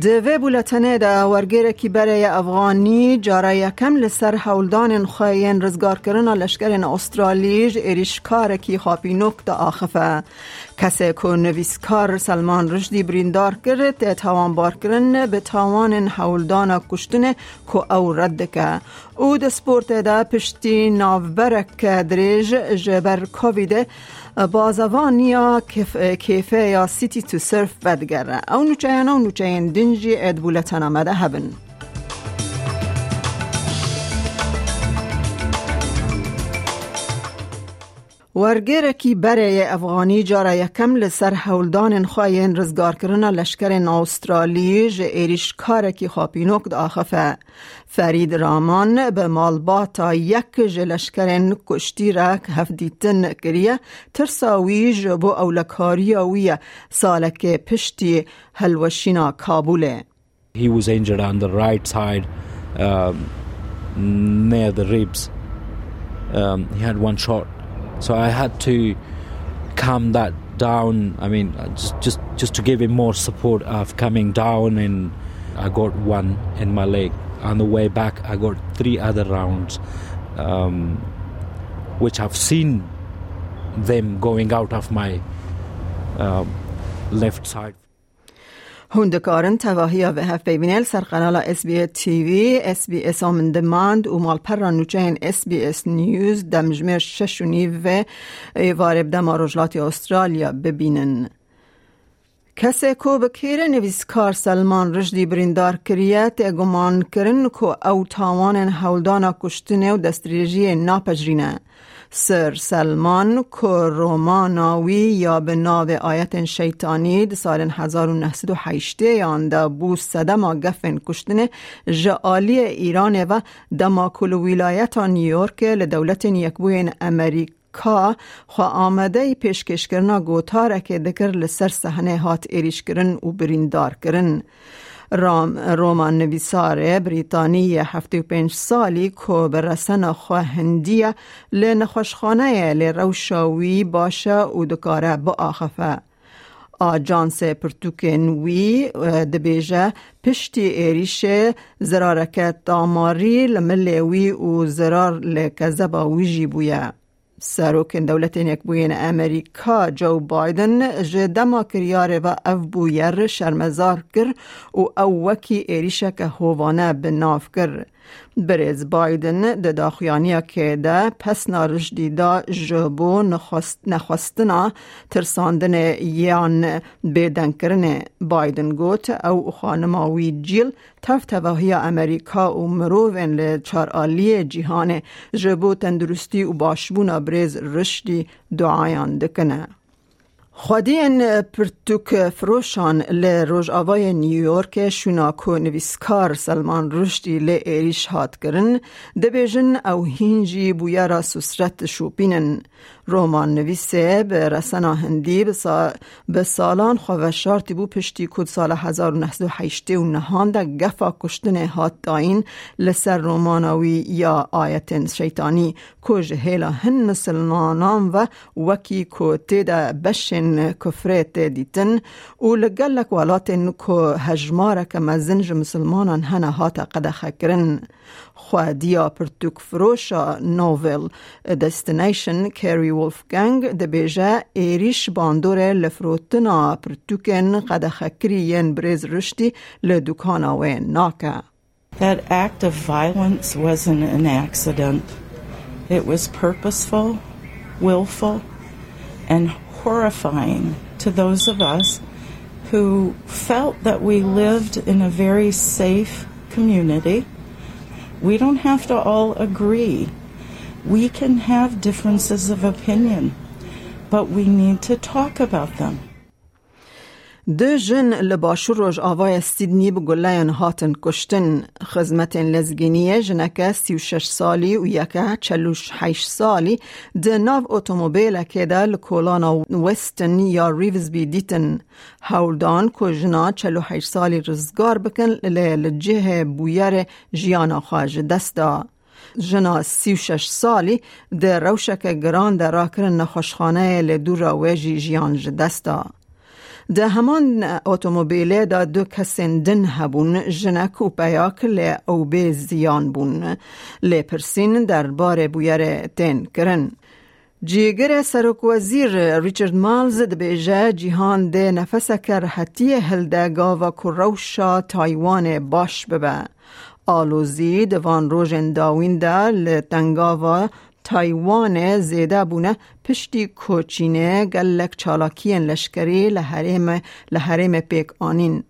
دوی بولتنه دا ورگیره کی برای افغانی جاره یکم لسر حولدان خواهین رزگار کرن لشکر استرالیج ایریشکار کی خاپینوک دا آخفه کسی که نویسکار سلمان رشدی بریندار کرد تاوان بار کرن به تاوان حولدان کشتن که او رد که او د سپورت دا پشتی ناوبرک دریج جبر کوویده بازوانیا کیفه یا سیتی تو سرف بدگره او نوچه او نوچه دنجی اد بولتن ورگیرکی برای افغانی جارا یکم لسر حولدان خواهین رزگار کرنا لشکر استرالی ج ایریش کارکی خاپینوک دا آخفه فرید رامان به مالباتا یک ج لشکر کشتی را هفدیتن کریه ترساوی جبو اولکاری وی سالک پشتی هلوشینا کابوله He was injured on the right side um, near the ribs. Um, he had one shot. So I had to calm that down. I mean, just just just to give him more support of coming down, and I got one in my leg. On the way back, I got three other rounds, um, which I've seen them going out of my uh, left side. هندکارن تواهی و هف ببینل سر قنال اس بی تی وی اس بی اس آمن دماند و مال پر نوچه اس بی اس نیوز دمجمر شش و وارب دم رجلات استرالیا ببینن. کسی کو بکیر نویسکار سلمان رشدی بریندار کریت گمان کرن که او تاوان هولدانا کشتنه و دستریجی ناپجرینه. سر سلمان که روماناوی یا به ناو آیت شیطانی ده سال 1908 یان بو سدما گفن کشتن جعالی ایران و دما کل ولایت نیویورک لدولت یکبوین امریکا خو آمده پیشکش کرنا گوتاره که دکر لسر سحنه هات ایریش کرن و بریندار کرن. رام رومان نویسار بریتانی هفته و پنج سالی که به رسن خواه هندیه لنخوشخانه لروشاوی باشه و دکاره با آخفه. آجانس پرتوکن وی دبیجه پشتی ایریش زرارکت داماری لملوی و زرار لکزبا ویجی بویه. سروک دولت بوین امریکا جو بایدن جدما کریار و اف بویر شرمزار کر و او وکی ایریشک هوانه بناف کر برز بایدن د داخیانی که ده پس نارش دیدا جبو نخواست نخواستنا ترساندن یان بیدن کرن بایدن گوت او خانماوی جیل تف تواهی امریکا و مروون لچار آلی جیهان جبو تندرستی و باشبون برز رشدی دعایان دکنه خودین پرتوک فروشان ل آوای نیویورک شوناکو نویسکار سلمان رشدی ل ایریش هات کرن دبیجن او هینجی بویا را سسرت شوپینن. رومان نویسه به رسنا هندی به سالان خواه بو پشتی کد سال 1908 و نهان ده گفا کشتن هات داین لسر روماناوی یا آیت شیطانی. کج هیلا هن مسلمانان و وکی کو تیدا بشن کفرت دیتن و لگلک والاتن کو هجمارک مزنج مسلمانان هنه هات قدخ کرن خوادیا پرتوک فروشا نوول دستینیشن کری ولفگنگ دبیجه ایریش باندور لفروتنا پرتوکن قدخکرین بریز رشدی لدوکانا و ناکا That act of violence wasn't an accident. It was purposeful, willful, and horrifying to those of us who felt that we lived in a very safe community We don't have to all agree. We can have differences of opinion, but we need to talk about them. دو جن لباشور روش آوای سیدنی بگلیان هاتن کشتن خزمت لزگینیه جنکه سی و شش سالی و چلوش حیش سالی ده ناو اتومبیل که ده لکولانا وستن یا ریوزبی دیتن. هولدان که جنا چلو حیش سالی رزگار بکن لجه بویر جیانا خواج دستا جنا سی و شش سالی ده روشک گران ده راکرن نخوشخانه لدور ویجی جیان دستا ده همان اتومبیل دا دو کسین دن هبون جنک و زیان بون لی پرسین در بار بویر تین کرن جیگر سرک وزیر ریچارد مالز بیجه جیهان ده نفس کرحتی هلده گاوا کروشا تایوان باش ببه آلوزی دوان روژن داوین ده لتنگاوا تایوان زیده بونه پشتی کوچینه گلک چالاکین لشکری لحریم, لحریم پیک آنین.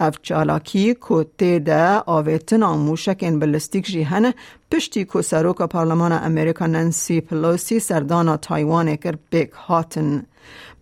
اف چالاکی کو تیده آویتن آموشکین بلستیک جیهنه پشتی کو سروک پارلمان امریکا ننسی پلوسی سردانا تایوان کر پیک هاتن.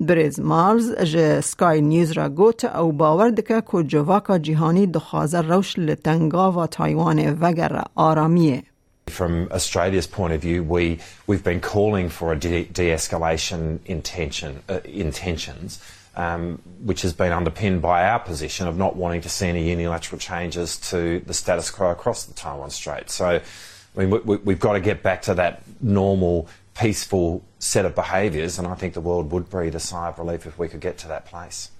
بریز مارز جه سکای نیوز را گوت او باور دکه کو جواکا جیهانی دخوازه روش لتنگا و تایوان وگر آرامیه. From Australia's point of view, we, we've been calling for a de- de-escalation intention, uh, intentions, um, which has been underpinned by our position of not wanting to see any unilateral changes to the status quo across the Taiwan Strait. So, I mean, we, we've got to get back to that normal, peaceful set of behaviours, and I think the world would breathe a sigh of relief if we could get to that place.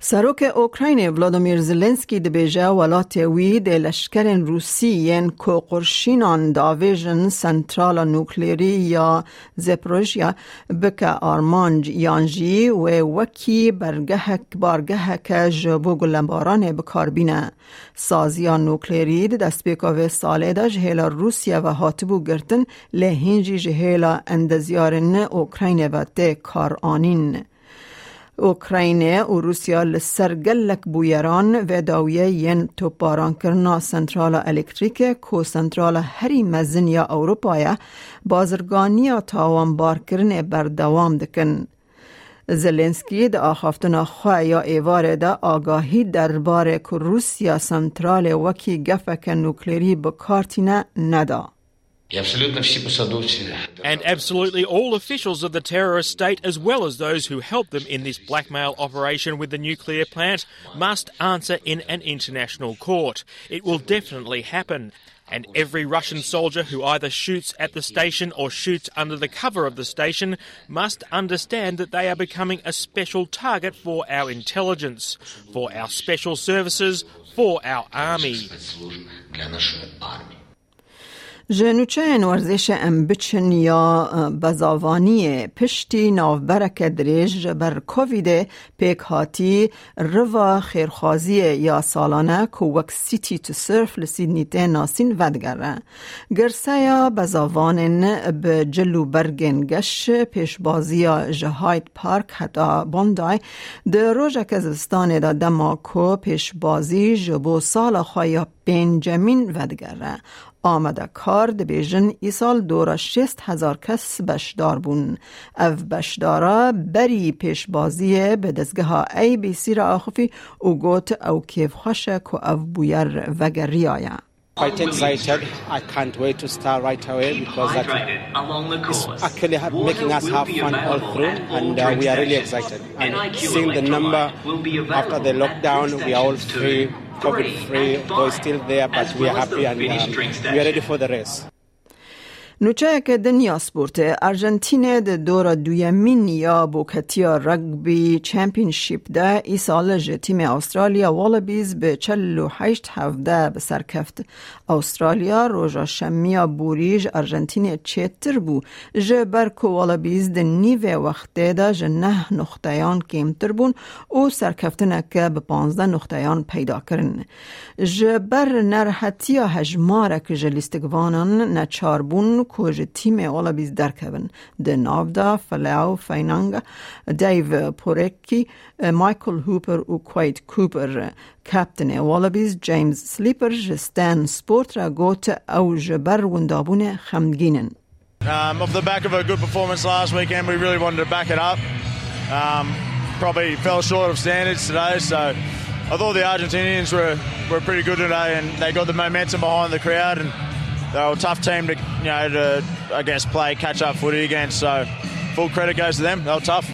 سروک اوکراین ولادیمیر زلنسکی دبیجه ولات وی ده لشکر روسی ین کو قرشینان داویژن سنترال نوکلیری یا زپروژیا بکه آرمانج یانجی و وکی برگه بارگه که جبو گلنباران بکاربینه سازیا نوکلیری ده دست بیکاوه ساله ده جهیلا روسیا و هاتبو گرتن لهینجی جهیلا اندزیارن اوکراین و ده کار آنین. اوکراین و روسیا لسر گلک بویران و داویه ین توپاران کرنا سنترال الکتریک کو سنترال هری مزن یا اوروپایا بازرگانی تاوان بار کرن بردوام دکن. زلنسکی د آخافتنا خواه یا ایوار دا آگاهی درباره که روسیا سنترال وکی گفک نوکلیری بکارتینه ندا. And absolutely all officials of the terrorist state, as well as those who helped them in this blackmail operation with the nuclear plant, must answer in an international court. It will definitely happen. And every Russian soldier who either shoots at the station or shoots under the cover of the station must understand that they are becoming a special target for our intelligence, for our special services, for our army. جنوچه ورزش ام بچن یا بزاوانی پشتی ناوبرک دریج بر کووید پیک هاتی روا خیرخوازی یا سالانه که وک سیتی تو سرف لسیدنی ته ناسین ودگره. گرسه یا بزاوانن به جلو برگن گش پیش بازی جهایت پارک حتا باندای ده روژ کزستان دا دماکو پیش بازی جبو سال خواهی بنجامین ودگره آمده کار دبیجن ای سال دورا شست هزار کس بشدار بون او بشدارا بری پیش بازی به دزگه ها ای بی سی را آخفی او گوت او کیف خوشه که او بویر وگری آیا Quite excited. I can't wait to start right away because that is actually making us have fun all through, and uh, we are really excited. And seeing the number after the lockdown, we are all free COVID free, though still there, but we are happy and um, we are ready for the race. نوچه که دنیا سپورت. ارژنتین ده دور دویمین یا بوکتیا رگبی چمپینشیپ ده ای سال جه تیم استرالیا والبیز به چل و هشت هفته به سرکفت استرالیا روژا شمیا بوریج ارژنتین چیتر بو جه برکو والبیز ده نیوه وقته ده جه نه نختیان کمتر بون او سرکفتنه به پانزده نختیان پیدا کرن جه بر نرحتیا هجمارک جلیستگوانان نچار بون کۆژ تیمێ وڵەبیز دەرکەون د ناودا فەلاو فەینانگە دەیڤ پۆرێکی مایکل هوپر و کویت کوپر کاپتنێ وڵەبیز جیمز سلیپر ji ستان سپۆرت را گوتە ئەو ji ber windabûnê xemgînin. Um, off the back of a good performance last weekend, we really wanted to back it up. Um, probably fell short of standards today. So I thought the Argentinians were, were pretty good today and they got the momentum behind the crowd and they were a tough team to, you know, to, I guess, play catch-up footy against. So full credit goes to them. They were tough.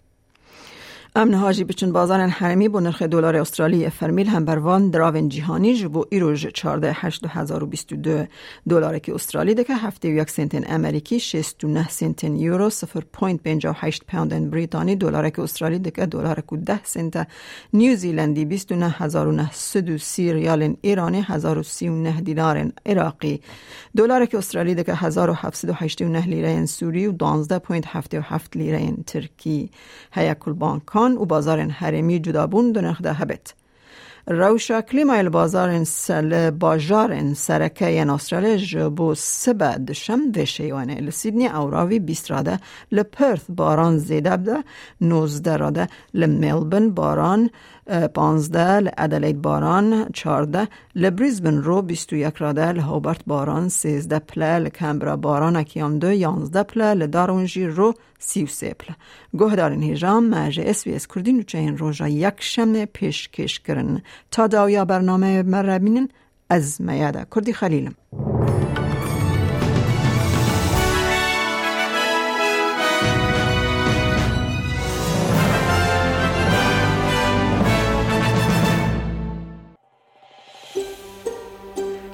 امن هاجی بچن بازار حرمی با نرخ دلار استرالی فرمیل هم بروان دراون جهانی جبو ایروژ 14 2022 دلار که استرالی دکه هفته و یک سنتن امریکی 69 سنتن یورو 0.58 پوند بریتانی دلار که استرالی دکه دلار که 10 سنت نیوزیلندی 29930 ریال ایرانی 1039 دینار عراقی. دلار که استرالی دکه 1789 لیره سوری و 12.77 لیره ترکی. هیکل بانک و بازار هرمی جدابون دو نخده هبت. روشا کلیمای بازار سل باجار سرکه ین استرالیا جبو سبه دشم و شیوانه لسیدنی اوراوی بیست راده لپرث باران زیده بده نوزده راده لملبن باران پانزده لعدلید باران چارده لبریزبن رو بیستو یک راده لهوبرت باران سیزده پله لکمبرا باران اکیام دو یانزده پله لدارونجی رو سی و سه پله گوه دارین هیجام مجه اس بی اس کردین و چه روژا یک شمه پیش کش کرن تا داویا برنامه مربینن از میاده. کردی خلیلم